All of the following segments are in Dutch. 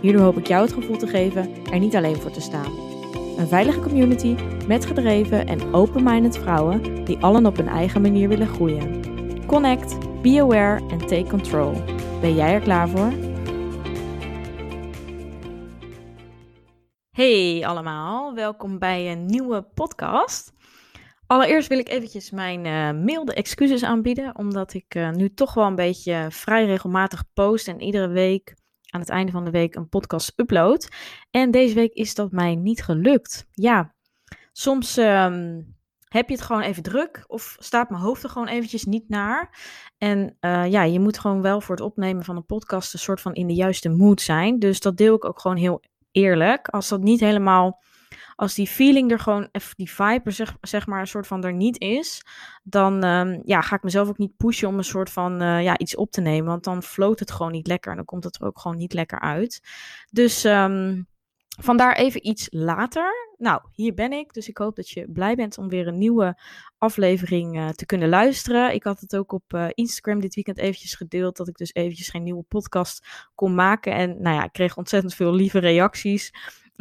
Hierdoor hoop ik jou het gevoel te geven er niet alleen voor te staan. Een veilige community met gedreven en open-minded vrouwen die allen op hun eigen manier willen groeien. Connect, be aware en take control. Ben jij er klaar voor? Hey allemaal, welkom bij een nieuwe podcast. Allereerst wil ik eventjes mijn uh, milde excuses aanbieden, omdat ik uh, nu toch wel een beetje vrij regelmatig post en iedere week aan het einde van de week een podcast upload. En deze week is dat mij niet gelukt. Ja, soms um, heb je het gewoon even druk of staat mijn hoofd er gewoon eventjes niet naar. En uh, ja, je moet gewoon wel voor het opnemen van een podcast een soort van in de juiste mood zijn. Dus dat deel ik ook gewoon heel eerlijk. Als dat niet helemaal als die feeling er gewoon, die vibe zeg, zeg maar, een soort van er niet is, dan um, ja, ga ik mezelf ook niet pushen om een soort van uh, ja, iets op te nemen. Want dan floot het gewoon niet lekker en dan komt het er ook gewoon niet lekker uit. Dus um, vandaar even iets later. Nou, hier ben ik. Dus ik hoop dat je blij bent om weer een nieuwe aflevering uh, te kunnen luisteren. Ik had het ook op uh, Instagram dit weekend eventjes gedeeld dat ik dus eventjes geen nieuwe podcast kon maken. En nou ja, ik kreeg ontzettend veel lieve reacties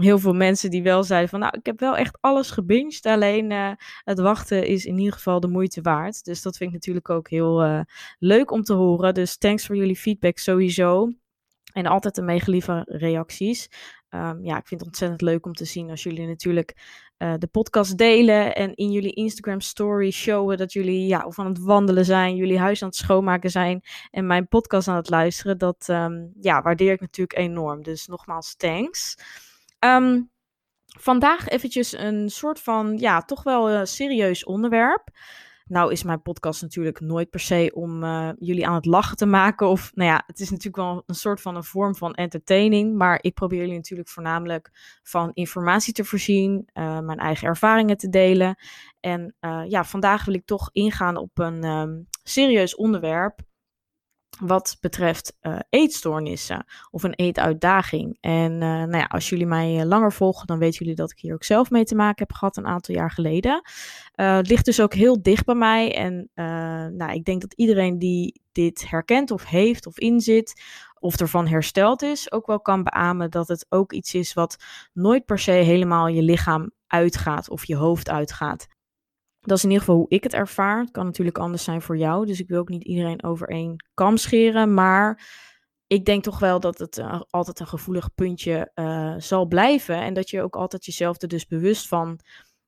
heel veel mensen die wel zeiden van, nou, ik heb wel echt alles gebinged, alleen uh, het wachten is in ieder geval de moeite waard. Dus dat vind ik natuurlijk ook heel uh, leuk om te horen. Dus thanks voor jullie feedback sowieso. En altijd de mega lieve reacties. Um, ja, ik vind het ontzettend leuk om te zien als jullie natuurlijk uh, de podcast delen en in jullie Instagram story showen dat jullie ja, of aan het wandelen zijn, jullie huis aan het schoonmaken zijn en mijn podcast aan het luisteren. Dat um, ja, waardeer ik natuurlijk enorm. Dus nogmaals, thanks. Um, vandaag eventjes een soort van, ja, toch wel een serieus onderwerp. Nou is mijn podcast natuurlijk nooit per se om uh, jullie aan het lachen te maken. Of, nou ja, het is natuurlijk wel een soort van een vorm van entertaining. Maar ik probeer jullie natuurlijk voornamelijk van informatie te voorzien. Uh, mijn eigen ervaringen te delen. En ja, vandaag wil ik toch ingaan op een um, serieus onderwerp wat betreft uh, eetstoornissen of een eetuitdaging. En uh, nou ja, als jullie mij langer volgen, dan weten jullie dat ik hier ook zelf mee te maken heb gehad een aantal jaar geleden. Het ligt dus ook heel dicht bij mij. En nou, ik denk dat iedereen die dit herkent of heeft of inzit of ervan hersteld is, ook wel kan beamen dat het ook iets is wat nooit per se helemaal je lichaam uitgaat of je hoofd uitgaat. Dat is in ieder geval hoe ik het ervaar. Het kan natuurlijk anders zijn voor jou. Dus ik wil ook niet iedereen over één kam scheren. Maar ik denk toch wel dat het uh, altijd een gevoelig puntje uh, zal blijven. En dat je ook altijd jezelf er dus bewust van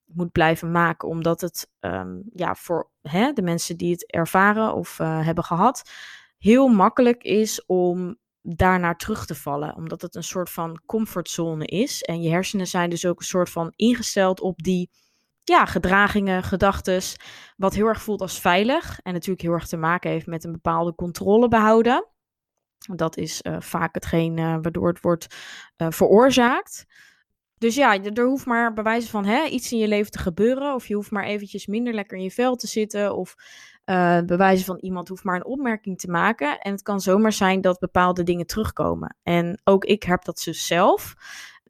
moet blijven maken. Omdat het um, ja, voor hè, de mensen die het ervaren of uh, hebben gehad, heel makkelijk is om daarnaar terug te vallen. Omdat het een soort van comfortzone is. En je hersenen zijn dus ook een soort van ingesteld op die ja, gedragingen, gedachten, wat heel erg voelt als veilig en natuurlijk heel erg te maken heeft met een bepaalde controle behouden. Dat is uh, vaak hetgeen uh, waardoor het wordt uh, veroorzaakt. Dus ja, er hoeft maar bij wijze van hè, iets in je leven te gebeuren. Of je hoeft maar eventjes minder lekker in je vel te zitten. Of bij wijze van iemand hoeft maar een opmerking te maken. En het kan zomaar zijn dat bepaalde dingen terugkomen. En ook ik heb dat dus zelf.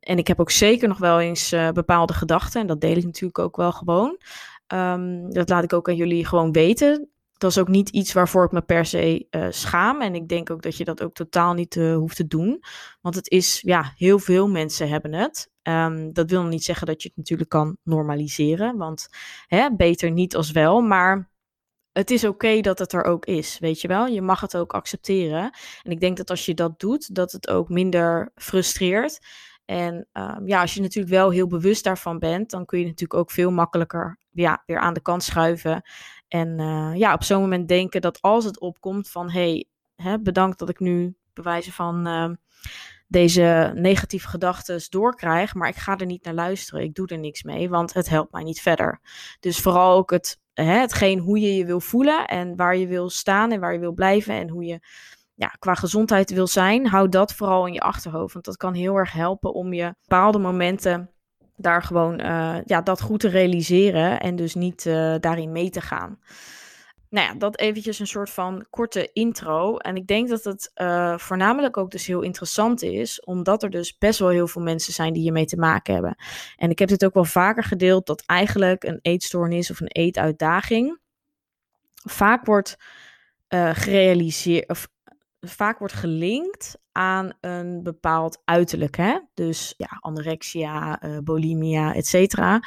En ik heb ook zeker nog wel eens uh, bepaalde gedachten. En dat deel ik natuurlijk ook wel gewoon. Um, dat laat ik ook aan jullie gewoon weten. Dat is ook niet iets waarvoor ik me per se uh, schaam. En ik denk ook dat je dat ook totaal niet uh, hoeft te doen. Want het is, ja, heel veel mensen hebben het. Um, dat wil niet zeggen dat je het natuurlijk kan normaliseren. Want hè, beter niet als wel. Maar het is oké dat het er ook is, weet je wel. Je mag het ook accepteren. En ik denk dat als je dat doet, dat het ook minder frustreert. En um, ja, als je natuurlijk wel heel bewust daarvan bent, dan kun je natuurlijk ook veel makkelijker ja, weer aan de kant schuiven. En uh, ja, op zo'n moment denken dat als het opkomt van hé, hey, bedankt dat ik nu bewijzen van uh, deze negatieve gedachten doorkrijg, maar ik ga er niet naar luisteren. Ik doe er niks mee, want het helpt mij niet verder. Dus vooral ook het, hè, hetgeen hoe je je wil voelen en waar je wil staan en waar je wil blijven en hoe je ja, qua gezondheid wil zijn, hou dat vooral in je achterhoofd. Want dat kan heel erg helpen om je bepaalde momenten daar gewoon uh, ja, dat goed te realiseren en dus niet uh, daarin mee te gaan. Nou ja, dat eventjes een soort van korte intro. En ik denk dat het uh, voornamelijk ook dus heel interessant is, omdat er dus best wel heel veel mensen zijn die hiermee te maken hebben. En ik heb dit ook wel vaker gedeeld, dat eigenlijk een eetstoornis of een eetuitdaging vaak wordt gerealiseerd, of vaak wordt gelinkt aan een bepaald uiterlijk. Hè? Dus ja, anorexia, uh, bulimia, et cetera.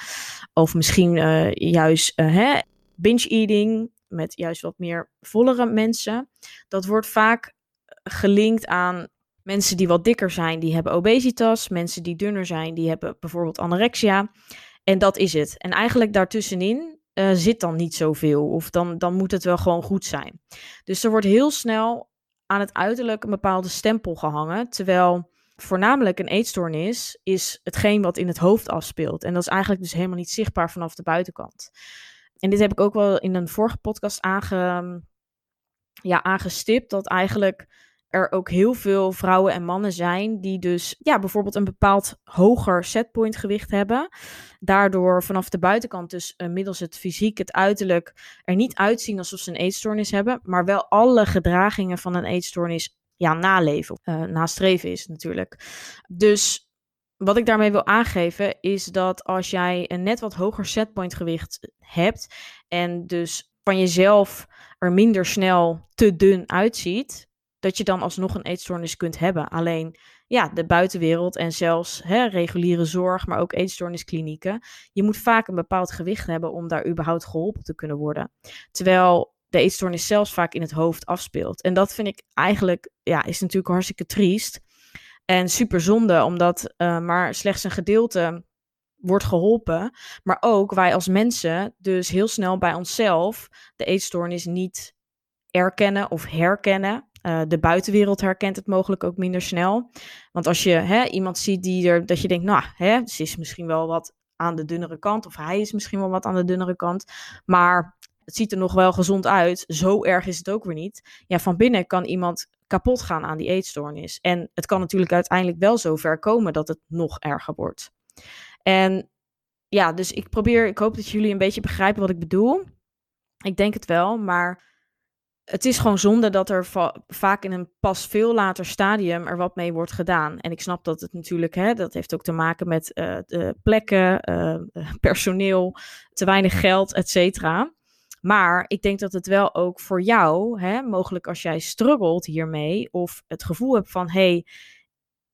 Of misschien uh, juist uh, hè, binge eating met juist wat meer vollere mensen. Dat wordt vaak gelinkt aan mensen die wat dikker zijn, die hebben obesitas. Mensen die dunner zijn, die hebben bijvoorbeeld anorexia. En dat is het. En eigenlijk daartussenin zit dan niet zoveel. Of dan, dan moet het wel gewoon goed zijn. Dus er wordt heel snel aan het uiterlijk een bepaalde stempel gehangen. Terwijl voornamelijk een eetstoornis is hetgeen wat in het hoofd afspeelt. En dat is eigenlijk dus helemaal niet zichtbaar vanaf de buitenkant. En dit heb ik ook wel in een vorige podcast aange, ja, aangestipt. Dat eigenlijk er ook heel veel vrouwen en mannen zijn die dus ja, bijvoorbeeld een bepaald hoger setpoint gewicht hebben. Daardoor vanaf de buitenkant dus uh, middels het fysiek, het uiterlijk er niet uitzien alsof ze een eetstoornis hebben, maar wel alle gedragingen van een eetstoornis ja, naleven. Uh, nastreven is natuurlijk. Dus wat ik daarmee wil aangeven is dat als jij een net wat hoger setpoint gewicht hebt en dus van jezelf er minder snel te dun uitziet, dat je dan alsnog een eetstoornis kunt hebben. Alleen ja, de buitenwereld en zelfs hè, reguliere zorg, maar ook eetstoornisklinieken. Je moet vaak een bepaald gewicht hebben om daar überhaupt geholpen te kunnen worden. Terwijl de eetstoornis zelfs vaak in het hoofd afspeelt. En dat vind ik eigenlijk, ja, is natuurlijk hartstikke triest. En super zonde, omdat uh, maar slechts een gedeelte wordt geholpen. Maar ook wij als mensen dus heel snel bij onszelf de eetstoornis niet erkennen of herkennen. Uh, de buitenwereld herkent het mogelijk ook minder snel. Want als je hè, iemand ziet die er, dat je denkt, nou, hè, ze is misschien wel wat aan de dunnere kant, of hij is misschien wel wat aan de dunnere kant, maar het ziet er nog wel gezond uit. Zo erg is het ook weer niet. Ja, van binnen kan iemand kapot gaan aan die eetstoornis. En het kan natuurlijk uiteindelijk wel zo ver komen dat het nog erger wordt. En ja, dus ik probeer, ik hoop dat jullie een beetje begrijpen wat ik bedoel. Ik denk het wel, maar het is gewoon zonde dat er vaak in een pas veel later stadium er wat mee wordt gedaan. En ik snap dat het natuurlijk, hè, dat heeft ook te maken met uh, de plekken, uh, personeel, te weinig geld, et cetera. Maar ik denk dat het wel ook voor jou, hè, mogelijk als jij struggelt hiermee, of het gevoel hebt van hé, hey,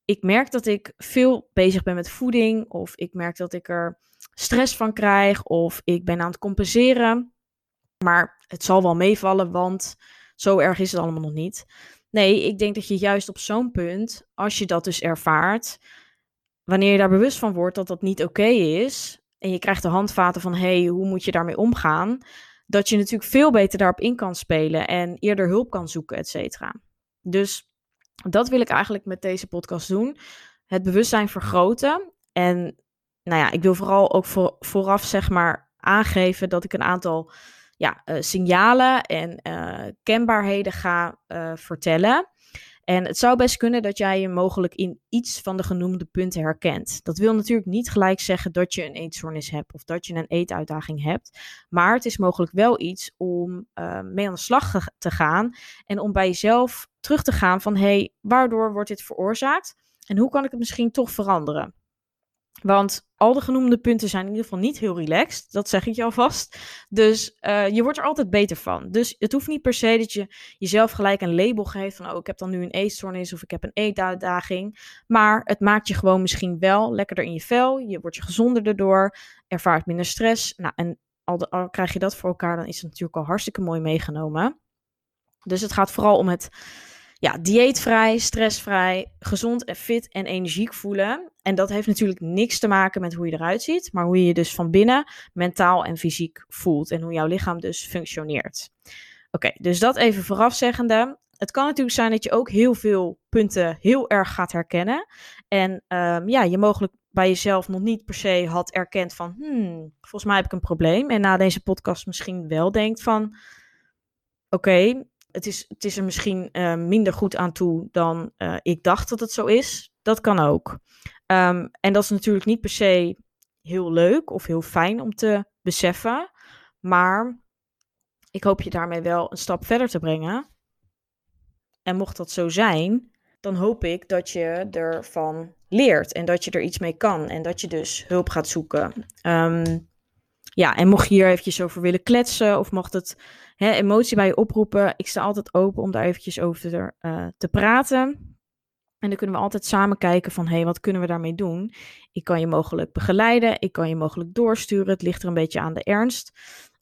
ik merk dat ik veel bezig ben met voeding, of ik merk dat ik er stress van krijg, of ik ben aan het compenseren. Maar het zal wel meevallen, want zo erg is het allemaal nog niet. Nee, ik denk dat je juist op zo'n punt, als je dat dus ervaart, wanneer je daar bewust van wordt dat dat niet oké is, en je krijgt de handvaten van hé, hey, hoe moet je daarmee omgaan, dat je natuurlijk veel beter daarop in kan spelen en eerder hulp kan zoeken, et cetera. Dus dat wil ik eigenlijk met deze podcast doen. Het bewustzijn vergroten. En nou ja, ik wil vooral ook voor, vooraf zeg maar aangeven dat ik een aantal ja, uh, signalen en uh, kenbaarheden ga uh, vertellen. En het zou best kunnen dat jij je mogelijk in iets van de genoemde punten herkent. Dat wil natuurlijk niet gelijk zeggen dat je een eetstoornis hebt of dat je een eetuitdaging hebt. Maar het is mogelijk wel iets om mee aan de slag te gaan en om bij jezelf terug te gaan van hé, hey, waardoor wordt dit veroorzaakt? En hoe kan ik het misschien toch veranderen? Want al de genoemde punten zijn in ieder geval niet heel relaxed. Dat zeg ik je alvast. Dus uh, je wordt er altijd beter van. Dus het hoeft niet per se dat je jezelf gelijk een label geeft van... oh, ik heb dan nu een eetstoornis of ik heb een eetuitdaging. Maar het maakt je gewoon misschien wel lekkerder in je vel. Je wordt je gezonder erdoor. Ervaart minder stress. Nou, en al krijg je dat voor elkaar, dan is het natuurlijk al hartstikke mooi meegenomen. Dus het gaat vooral om het ja, dieetvrij, stressvrij, gezond en fit en energiek voelen. En dat heeft natuurlijk niks te maken met hoe je eruit ziet, maar hoe je je dus van binnen mentaal en fysiek voelt en hoe jouw lichaam dus functioneert. Oké, dus dat even voorafzeggende. Het kan natuurlijk zijn dat je ook heel veel punten heel erg gaat herkennen. En um, ja, je mogelijk bij jezelf nog niet per se had erkend van, hmm, volgens mij heb ik een probleem. En na deze podcast misschien wel denkt van, oké, het is, het is er misschien uh, minder goed aan toe dan uh, ik dacht dat het zo is. Dat kan ook. Um, en dat is natuurlijk niet per se heel leuk of heel fijn om te beseffen. Maar ik hoop je daarmee wel een stap verder te brengen. En mocht dat zo zijn, dan hoop ik dat je ervan leert en dat je er iets mee kan en dat je dus hulp gaat zoeken. Um, ja, en mocht je hier eventjes over willen kletsen of mocht het hè, emotie bij je oproepen, ik sta altijd open om daar eventjes over te, uh, te praten. En dan kunnen we altijd samen kijken van, hé, hey, wat kunnen we daarmee doen? Ik kan je mogelijk begeleiden, ik kan je mogelijk doorsturen. Het ligt er een beetje aan de ernst.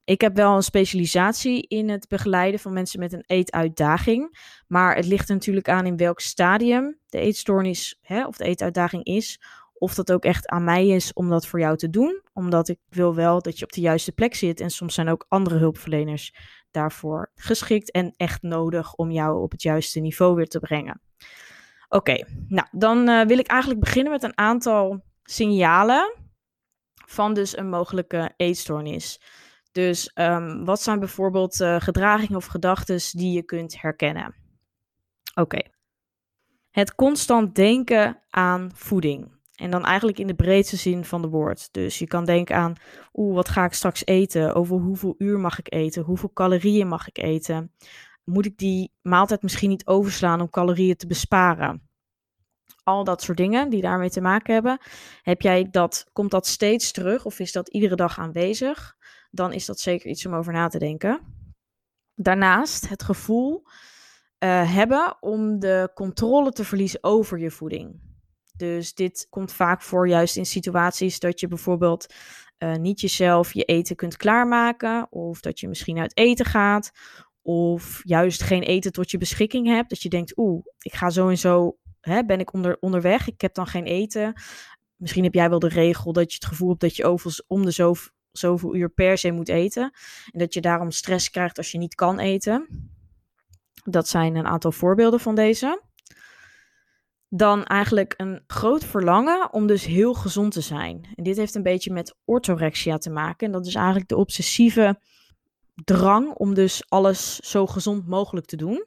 Ik heb wel een specialisatie in het begeleiden van mensen met een eetuitdaging. Maar het ligt er natuurlijk aan in welk stadium de eetstoornis hè, of de eetuitdaging is. Of dat ook echt aan mij is om dat voor jou te doen. Omdat ik wil wel dat je op de juiste plek zit. En soms zijn ook andere hulpverleners daarvoor geschikt en echt nodig om jou op het juiste niveau weer te brengen. Oké, nou dan uh, wil ik eigenlijk beginnen met een aantal signalen van dus een mogelijke eetstoornis. Dus um, wat zijn bijvoorbeeld uh, gedragingen of gedachten die je kunt herkennen? Oké. Het constant denken aan voeding. En dan eigenlijk in de breedste zin van de woord. Dus je kan denken aan, oeh, wat ga ik straks eten? Over hoeveel uur mag ik eten? Hoeveel calorieën mag ik eten? Moet ik die maaltijd misschien niet overslaan om calorieën te besparen? Al dat soort dingen die daarmee te maken hebben. Heb jij dat, komt dat steeds terug of is dat iedere dag aanwezig? Dan is dat zeker iets om over na te denken. Daarnaast het gevoel uh, hebben om de controle te verliezen over je voeding. Dus dit komt vaak voor juist in situaties dat je bijvoorbeeld uh, niet jezelf je eten kunt klaarmaken. Of dat je misschien uit eten gaat. Of juist geen eten tot je beschikking hebt. Dat je denkt, oeh, ik ga zo en zo, hè, ben ik onder, onderweg. Ik heb dan geen eten. Misschien heb jij wel de regel dat je het gevoel hebt dat je overigens om de zoveel uur per se moet eten. En dat je daarom stress krijgt als je niet kan eten. Dat zijn een aantal voorbeelden van deze dan eigenlijk een groot verlangen om dus heel gezond te zijn. En dit heeft een beetje met orthorexia te maken. En dat is eigenlijk de obsessieve drang om dus alles zo gezond mogelijk te doen.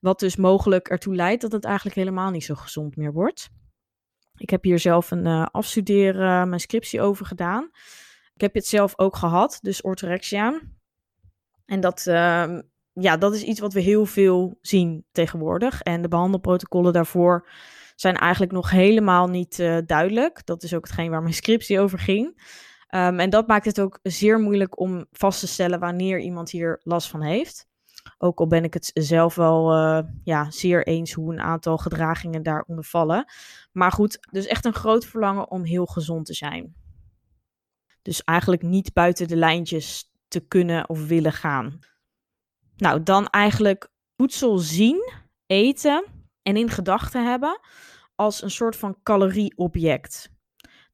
Wat dus mogelijk ertoe leidt dat het eigenlijk helemaal niet zo gezond meer wordt. Ik heb hier zelf een uh, afstuderen, mijn scriptie over gedaan. Ik heb het zelf ook gehad, dus orthorexia. En dat, uh, ja, dat is iets wat we heel veel zien tegenwoordig. En de behandelprotocollen daarvoor zijn eigenlijk nog helemaal niet uh, duidelijk. Dat is ook hetgeen waar mijn scriptie over ging. Um, en dat maakt het ook zeer moeilijk om vast te stellen wanneer iemand hier last van heeft. Ook al ben ik het zelf wel uh, ja, zeer eens hoe een aantal gedragingen daaronder vallen. Maar goed, dus echt een groot verlangen om heel gezond te zijn. Dus eigenlijk niet buiten de lijntjes te kunnen of willen gaan. Nou, dan eigenlijk voedsel zien, eten en in gedachten hebben als een soort van calorieobject.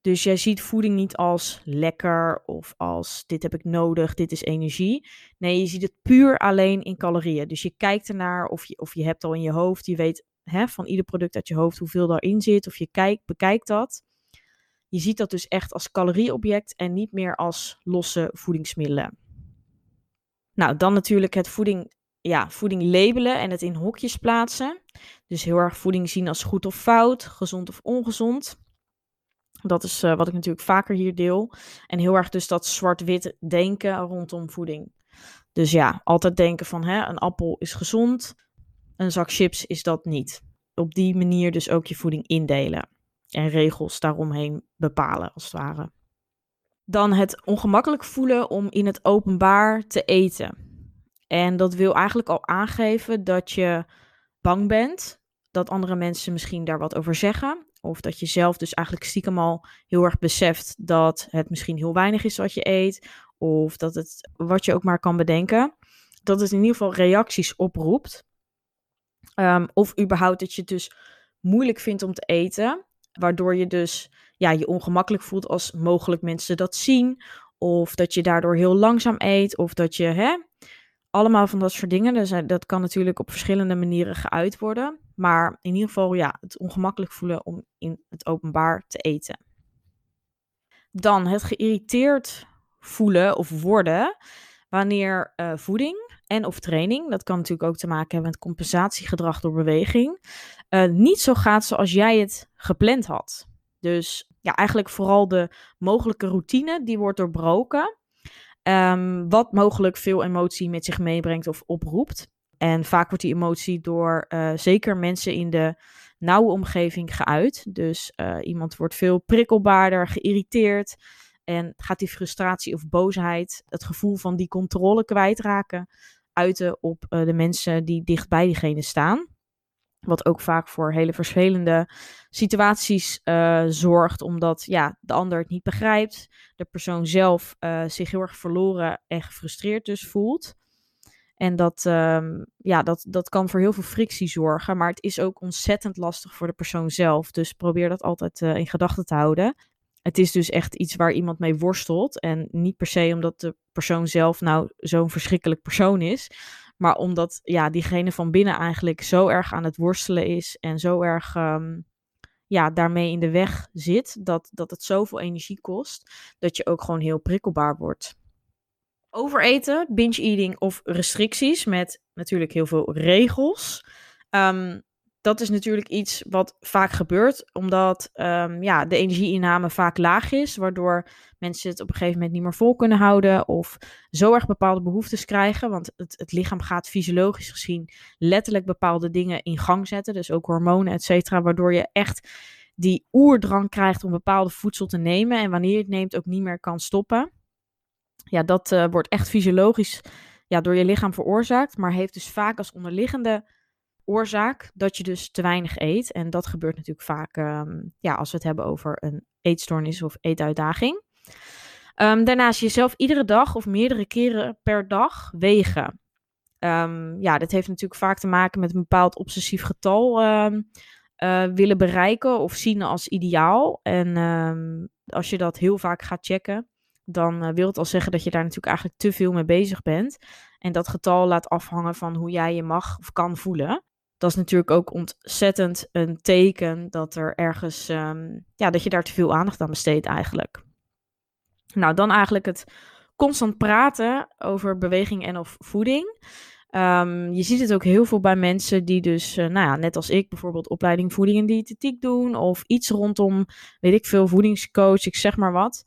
Dus jij ziet voeding niet als lekker of als dit heb ik nodig, dit is energie. Nee, je ziet het puur alleen in calorieën. Dus je kijkt ernaar of je, of je hebt al in je hoofd, je weet hè, van ieder product uit je hoofd hoeveel daarin zit. Of je kijkt, bekijkt dat. Je ziet dat dus echt als calorieobject en niet meer als losse voedingsmiddelen. Nou, dan natuurlijk het voeding ja, voeding labelen en het in hokjes plaatsen. Dus heel erg voeding zien als goed of fout, gezond of ongezond. Dat is uh, wat ik natuurlijk vaker hier deel. En heel erg dus dat zwart-wit denken rondom voeding. Dus ja, altijd denken van hè, een appel is gezond, een zak chips is dat niet. Op die manier dus ook je voeding indelen. En regels daaromheen bepalen, als het ware. Dan het ongemakkelijk voelen om in het openbaar te eten. En dat wil eigenlijk al aangeven dat je bang bent dat andere mensen misschien daar wat over zeggen. Of dat je zelf dus eigenlijk stiekem al heel erg beseft dat het misschien heel weinig is wat je eet. Of dat het wat je ook maar kan bedenken. Dat het in ieder geval reacties oproept. Um, of überhaupt dat je het dus moeilijk vindt om te eten. Waardoor je dus ja, je ongemakkelijk voelt als mogelijk mensen dat zien. Of dat je daardoor heel langzaam eet. Of dat je hè, allemaal van dat soort dingen. Dus dat kan natuurlijk op verschillende manieren geuit worden. Maar in ieder geval, ja, het ongemakkelijk voelen om in het openbaar te eten. Dan het geïrriteerd voelen of worden wanneer uh, voeding en of training, dat kan natuurlijk ook te maken hebben met compensatiegedrag door beweging, uh, niet zo gaat zoals jij het gepland had. Dus ja, eigenlijk vooral de mogelijke routine die wordt doorbroken. Um, wat mogelijk veel emotie met zich meebrengt of oproept. En vaak wordt die emotie door uh, zeker mensen in de nauwe omgeving geuit. Dus uh, iemand wordt veel prikkelbaarder, geïrriteerd. En gaat die frustratie of boosheid, het gevoel van die controle kwijtraken, uiten op uh, de mensen die dicht bij diegene staan. Wat ook vaak voor hele vervelende situaties uh, zorgt, omdat ja, de ander het niet begrijpt. De persoon zelf uh, zich heel erg verloren en gefrustreerd dus voelt. En dat, um, ja, dat, dat kan voor heel veel frictie zorgen. Maar het is ook ontzettend lastig voor de persoon zelf. Dus probeer dat altijd uh, in gedachten te houden. Het is dus echt iets waar iemand mee worstelt. En niet per se omdat de persoon zelf nou zo'n verschrikkelijk persoon is. Maar omdat ja, diegene van binnen eigenlijk zo erg aan het worstelen is. En zo erg um, ja, daarmee in de weg zit. Dat, dat het zoveel energie kost. Dat je ook gewoon heel prikkelbaar wordt. Overeten, binge eating of restricties met natuurlijk heel veel regels. Um, dat is natuurlijk iets wat vaak gebeurt, omdat um, ja, de energieinname vaak laag is, waardoor mensen het op een gegeven moment niet meer vol kunnen houden of zo erg bepaalde behoeftes krijgen. Want het, het lichaam gaat fysiologisch gezien letterlijk bepaalde dingen in gang zetten, dus ook hormonen, et cetera, waardoor je echt die oerdrang krijgt om bepaalde voedsel te nemen en wanneer je het neemt ook niet meer kan stoppen. Ja, dat uh, wordt echt fysiologisch ja, door je lichaam veroorzaakt, maar heeft dus vaak als onderliggende oorzaak dat je dus te weinig eet. En dat gebeurt natuurlijk vaak um, ja, als we het hebben over een eetstoornis of eetuitdaging. Um, daarnaast jezelf iedere dag of meerdere keren per dag wegen. Um, ja, dit heeft natuurlijk vaak te maken met een bepaald obsessief getal uh, willen bereiken of zien als ideaal. En als je dat heel vaak gaat checken, dan uh, wil het al zeggen dat je daar natuurlijk eigenlijk te veel mee bezig bent. En dat getal laat afhangen van hoe jij je mag of kan voelen dat is natuurlijk ook ontzettend een teken dat er ergens, um, ja, dat je daar te veel aandacht aan besteedt eigenlijk. Nou, dan eigenlijk het constant praten over beweging en of voeding. Um, je ziet het ook heel veel bij mensen die dus, uh, nou ja, net als ik, bijvoorbeeld opleiding voeding en diëtetiek doen. Of iets rondom, weet ik veel, voedingscoach, ik zeg maar wat.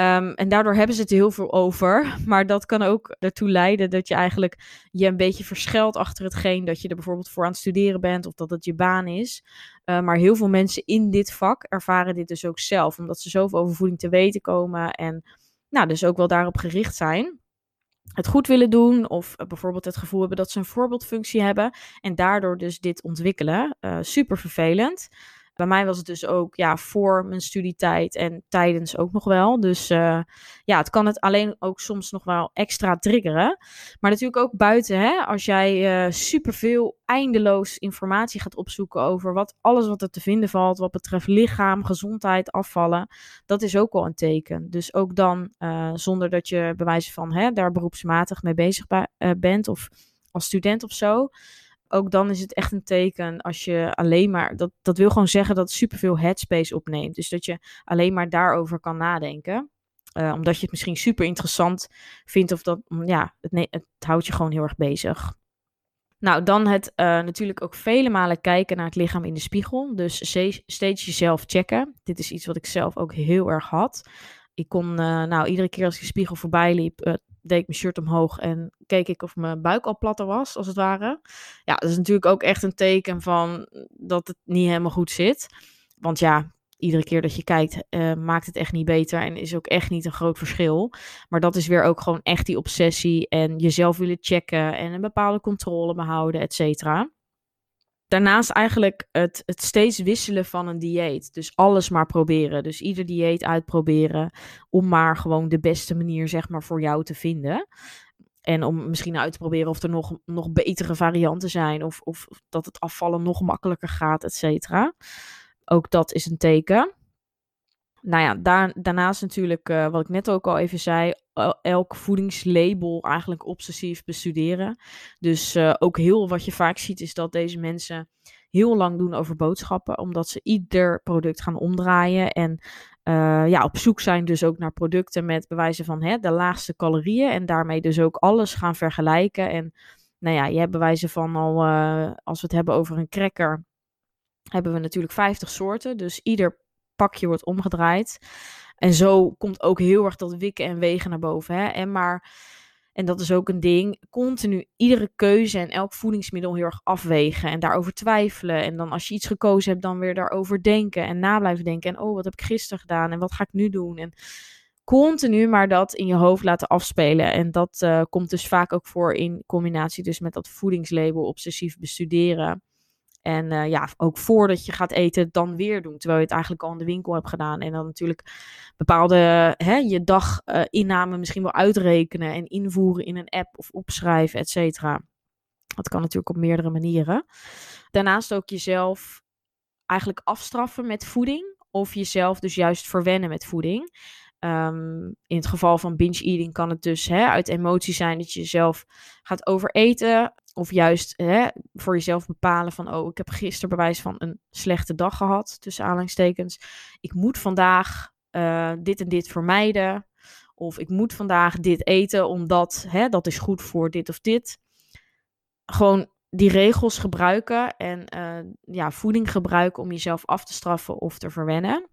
Um, en daardoor hebben ze het heel veel over. Maar dat kan ook ertoe leiden dat je eigenlijk je een beetje verschilt achter hetgeen dat je er bijvoorbeeld voor aan het studeren bent of dat het je baan is. Uh, maar heel veel mensen in dit vak ervaren dit dus ook zelf, omdat ze zoveel over voeding te weten komen en nou, dus ook wel daarop gericht zijn. Het goed willen doen, of bijvoorbeeld het gevoel hebben dat ze een voorbeeldfunctie hebben en daardoor dus dit ontwikkelen. Uh, super vervelend. Bij mij was het dus ook ja, voor mijn studietijd en tijdens ook nog wel. Dus uh, ja, het kan het alleen ook soms nog wel extra triggeren. Maar natuurlijk ook buiten, hè, als jij uh, superveel eindeloos informatie gaat opzoeken over wat, alles wat er te vinden valt, wat betreft lichaam, gezondheid, afvallen, dat is ook wel een teken. Dus ook dan, uh, zonder dat je bewijzen van hè, daar beroepsmatig mee bezig bent of als student of zo ook dan is het echt een teken als je alleen maar. Dat, dat wil gewoon zeggen dat het superveel headspace opneemt. Dus dat je alleen maar daarover kan nadenken. Uh, omdat je het misschien super interessant vindt. Of dat, mm, ja, het, het houdt je gewoon heel erg bezig. Nou, dan het uh, natuurlijk ook vele malen kijken naar het lichaam in de spiegel. Dus steeds jezelf checken. Dit is iets wat ik zelf ook heel erg had. Ik kon, uh, nou, iedere keer als ik de spiegel voorbij liep, deed ik mijn shirt omhoog en keek ik of mijn buik al platter was, als het ware. Ja, dat is natuurlijk ook echt een teken van dat het niet helemaal goed zit. Want ja, iedere keer dat je kijkt, uh, maakt het echt niet beter en is ook echt niet een groot verschil. Maar dat is weer ook gewoon echt die obsessie en jezelf willen checken en een bepaalde controle behouden, et cetera daarnaast eigenlijk het, het steeds wisselen van een dieet. Dus alles maar proberen. Dus ieder dieet uitproberen. Om maar gewoon de beste manier, zeg maar, voor jou te vinden. En om misschien uit te proberen of er nog, nog betere varianten zijn. Of, of dat het afvallen nog makkelijker gaat, et cetera. Ook dat is een teken nou ja, daar, daarnaast natuurlijk, uh, wat ik net ook al even zei, elk voedingslabel eigenlijk obsessief bestuderen. Dus uh, ook heel wat je vaak ziet is dat deze mensen heel lang doen over boodschappen, omdat ze ieder product gaan omdraaien en uh, ja, op zoek zijn dus ook naar producten met bewijzen van hè, de laagste calorieën. En daarmee dus ook alles gaan vergelijken. En nou ja, je hebt bewijzen van al, als we het hebben over een cracker, hebben we natuurlijk 50 soorten. Dus ieder pakje wordt omgedraaid. En zo komt ook heel erg dat wikken en wegen naar boven. Hè? En maar, en dat is ook een ding, continu iedere keuze en elk voedingsmiddel heel erg afwegen en daarover twijfelen. En dan als je iets gekozen hebt, dan weer daarover denken en na blijven denken. En oh, wat heb ik gisteren gedaan en wat ga ik nu doen? En continu maar dat in je hoofd laten afspelen. En dat uh, komt dus vaak ook voor in combinatie dus met dat voedingslabel obsessief bestuderen. En uh, ja, ook voordat je gaat eten, dan weer doen. Terwijl je het eigenlijk al in de winkel hebt gedaan. En dan natuurlijk bepaalde hè, je daginname uh, misschien wel uitrekenen en invoeren in een app of opschrijven, et cetera. Dat kan natuurlijk op meerdere manieren. Daarnaast ook jezelf eigenlijk afstraffen met voeding. Of jezelf dus juist verwennen met voeding. Um, in het geval van binge eating kan het dus hè, uit emotie zijn dat je jezelf gaat overeten. Of juist hè, voor jezelf bepalen van, oh, ik heb gisteren bewijs van een slechte dag gehad, tussen aanhalingstekens. Ik moet vandaag uh, dit en dit vermijden. Of ik moet vandaag dit eten, omdat hè, dat is goed voor dit of dit. Gewoon die regels gebruiken en uh, ja, voeding gebruiken om jezelf af te straffen of te verwennen.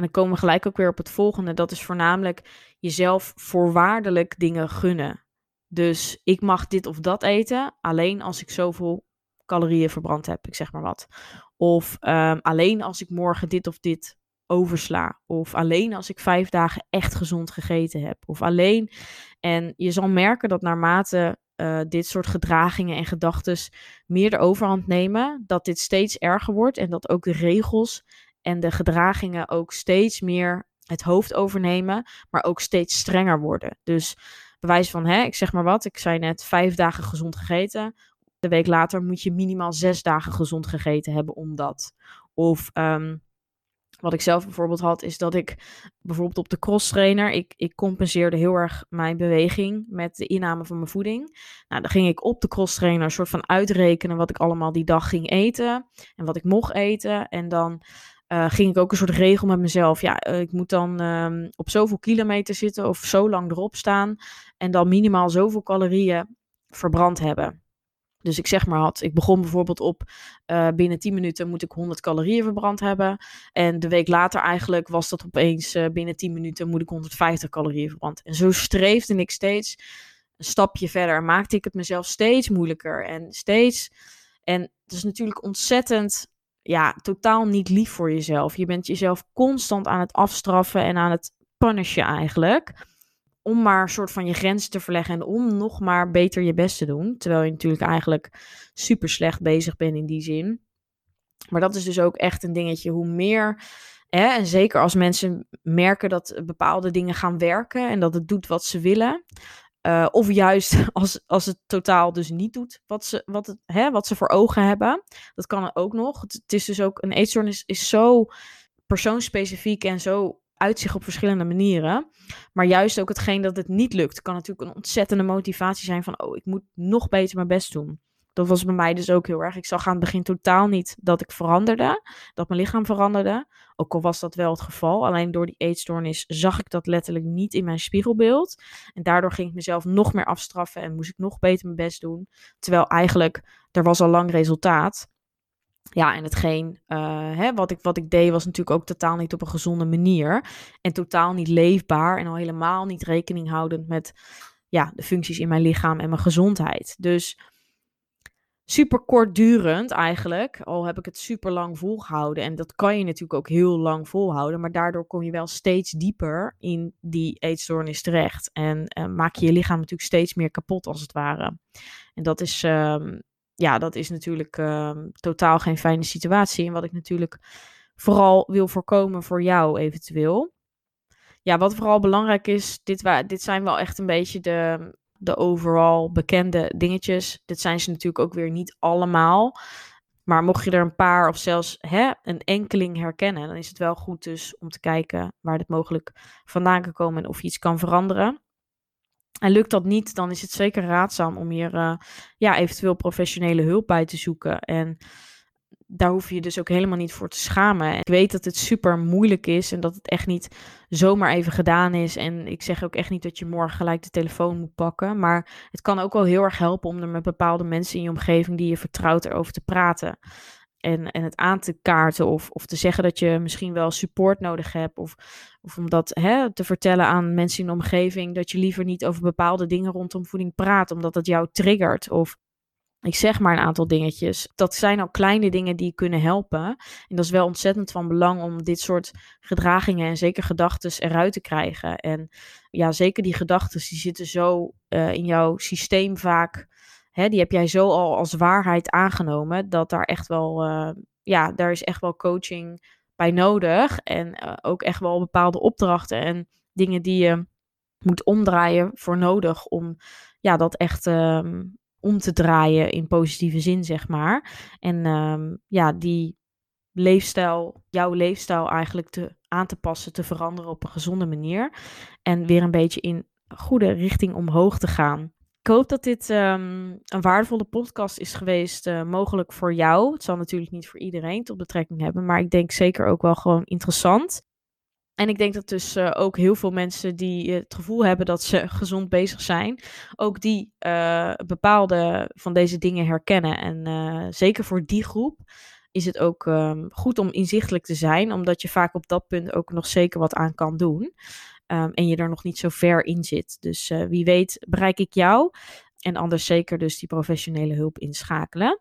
En dan komen we gelijk ook weer op het volgende. Dat is voornamelijk jezelf voorwaardelijk dingen gunnen. Dus ik mag dit of dat eten alleen als ik zoveel calorieën verbrand heb, ik zeg maar wat. Of um, alleen als ik morgen dit of dit oversla. Of alleen als ik vijf dagen echt gezond gegeten heb. Of alleen. En je zal merken dat naarmate uh, dit soort gedragingen en gedachten meer de overhand nemen, dat dit steeds erger wordt en dat ook de regels en de gedragingen ook steeds meer het hoofd overnemen, maar ook steeds strenger worden. Dus bewijs van, hè, ik zeg maar wat, ik zei net vijf dagen gezond gegeten. De week later moet je minimaal zes dagen gezond gegeten hebben om dat. Of um, wat ik zelf bijvoorbeeld had, is dat ik bijvoorbeeld op de cross trainer, ik, ik compenseerde heel erg mijn beweging met de inname van mijn voeding. Nou, dan ging ik op de cross trainer een soort van uitrekenen wat ik allemaal die dag ging eten en wat ik mocht eten. En dan uh, ging ik ook een soort regel met mezelf. Ja, uh, ik moet dan um, op zoveel kilometer zitten of zo lang erop staan. En dan minimaal zoveel calorieën verbrand hebben. Dus ik zeg maar had, ik begon bijvoorbeeld op uh, binnen 10 minuten moet ik 100 calorieën verbrand hebben. En de week later eigenlijk was dat opeens binnen 10 minuten moet ik 150 calorieën verbrand. En zo streefde ik steeds een stapje verder. Maakte ik het mezelf steeds moeilijker en steeds. En het is natuurlijk ontzettend ja, totaal niet lief voor jezelf. Je bent jezelf constant aan het afstraffen en aan het punishen eigenlijk. Om maar een soort van je grenzen te verleggen en om nog maar beter je best te doen. Terwijl je natuurlijk eigenlijk super slecht bezig bent in die zin. Maar dat is dus ook echt een dingetje. Hoe meer, hè, en zeker als mensen merken dat bepaalde dingen gaan werken en dat het doet wat ze willen, uh, of juist als, als het totaal dus niet doet wat ze, wat het, hè, wat ze voor ogen hebben. Dat kan ook nog. Het, het is dus ook, een eetstoornis is zo persoonsspecifiek en zo uitzicht op verschillende manieren. Maar juist ook hetgeen dat het niet lukt, kan natuurlijk een ontzettende motivatie zijn van, oh, ik moet nog beter mijn best doen. Dat was bij mij dus ook heel erg. Ik zag aan het begin totaal niet dat ik veranderde, dat mijn lichaam veranderde. Ook al was dat wel het geval. Alleen door die eetstoornis zag ik dat letterlijk niet in mijn spiegelbeeld. En daardoor ging ik mezelf nog meer afstraffen en moest ik nog beter mijn best doen. Terwijl eigenlijk er was al lang resultaat. Ja, en hetgeen uh, hè, wat, ik, wat ik deed was natuurlijk ook totaal niet op een gezonde manier. En totaal niet leefbaar en al helemaal niet rekening houdend met ja, de functies in mijn lichaam en mijn gezondheid. Dus super kortdurend eigenlijk. Al heb ik het super lang volgehouden. En dat kan je natuurlijk ook heel lang volhouden. Maar daardoor kom je wel steeds dieper in die eetstoornis terecht. En uh, maak je je lichaam natuurlijk steeds meer kapot als het ware. En dat is, um, ja, dat is natuurlijk um, totaal geen fijne situatie. En wat ik natuurlijk vooral wil voorkomen voor jou eventueel. Ja, wat vooral belangrijk is, dit, dit zijn wel echt een beetje de, de overal bekende dingetjes. Dit zijn ze natuurlijk ook weer niet allemaal. Maar mocht je er een paar of zelfs hè, een enkeling herkennen, dan is het wel goed dus om te kijken waar dit mogelijk vandaan kan komen en of je iets kan veranderen. En lukt dat niet, dan is het zeker raadzaam om hier uh, ja, eventueel professionele hulp bij te zoeken. En daar hoef je je dus ook helemaal niet voor te schamen. Ik weet dat het super moeilijk is en dat het echt niet zomaar even gedaan is. En ik zeg ook echt niet dat je morgen gelijk de telefoon moet pakken. Maar het kan ook wel heel erg helpen om er met bepaalde mensen in je omgeving die je vertrouwt erover te praten. En, en het aan te kaarten of, of te zeggen dat je misschien wel support nodig hebt. Of, of om dat hè, te vertellen aan mensen in de omgeving dat je liever niet over bepaalde dingen rondom voeding praat, omdat dat jou triggert. Of ik zeg maar een aantal dingetjes. Dat zijn al kleine dingen die kunnen helpen. En dat is wel ontzettend van belang om dit soort gedragingen en zeker gedachten eruit te krijgen. En ja, zeker die gedachten, die zitten zo uh, in jouw systeem vaak. Hè, die heb jij zo al als waarheid aangenomen. Dat daar echt wel, uh, ja, daar is echt wel coaching bij nodig. En uh, ook echt wel bepaalde opdrachten en dingen die je moet omdraaien voor nodig om ja, dat echt um, om te draaien in positieve zin, zeg maar. En um, ja, die leefstijl, jouw leefstijl eigenlijk te, aan te passen, te veranderen op een gezonde manier. En weer een beetje in goede richting omhoog te gaan. Ik hoop dat dit um, een waardevolle podcast is geweest, uh, mogelijk voor jou. Het zal natuurlijk niet voor iedereen tot betrekking hebben, maar ik denk zeker ook wel gewoon interessant. En ik denk dat dus uh, ook heel veel mensen die het gevoel hebben dat ze gezond bezig zijn, ook die uh, bepaalde van deze dingen herkennen. En zeker voor die groep is het ook um, goed om inzichtelijk te zijn, omdat je vaak op dat punt ook nog zeker wat aan kan doen. Um, en je er nog niet zo ver in zit. Dus wie weet bereik ik jou. En anders zeker dus die professionele hulp inschakelen.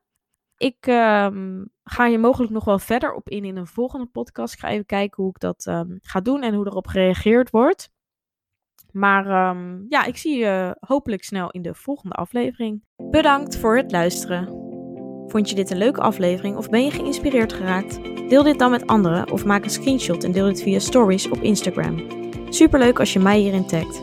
Ik um, ga je mogelijk nog wel verder op in in een volgende podcast. Ik ga even kijken hoe ik dat um, ga doen en hoe erop gereageerd wordt. Maar um, ja, ik zie je hopelijk snel in de volgende aflevering. Bedankt voor het luisteren. Vond je dit een leuke aflevering of ben je geïnspireerd geraakt? Deel dit dan met anderen of maak een screenshot en deel dit via stories op Instagram. Superleuk als je mij hierin tagt.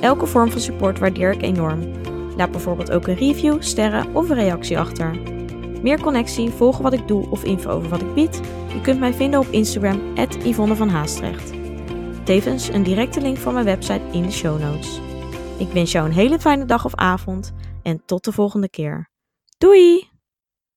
Elke vorm van support waardeer ik enorm. Laat bijvoorbeeld ook een review, sterren of een reactie achter. Meer connectie, volgen wat ik doe of info over wat ik bied? Je kunt mij vinden op Instagram, Yvonne van Haastrecht. Tevens een directe link van mijn website in de show notes. Ik wens jou een hele fijne dag of avond en tot de volgende keer. Doei!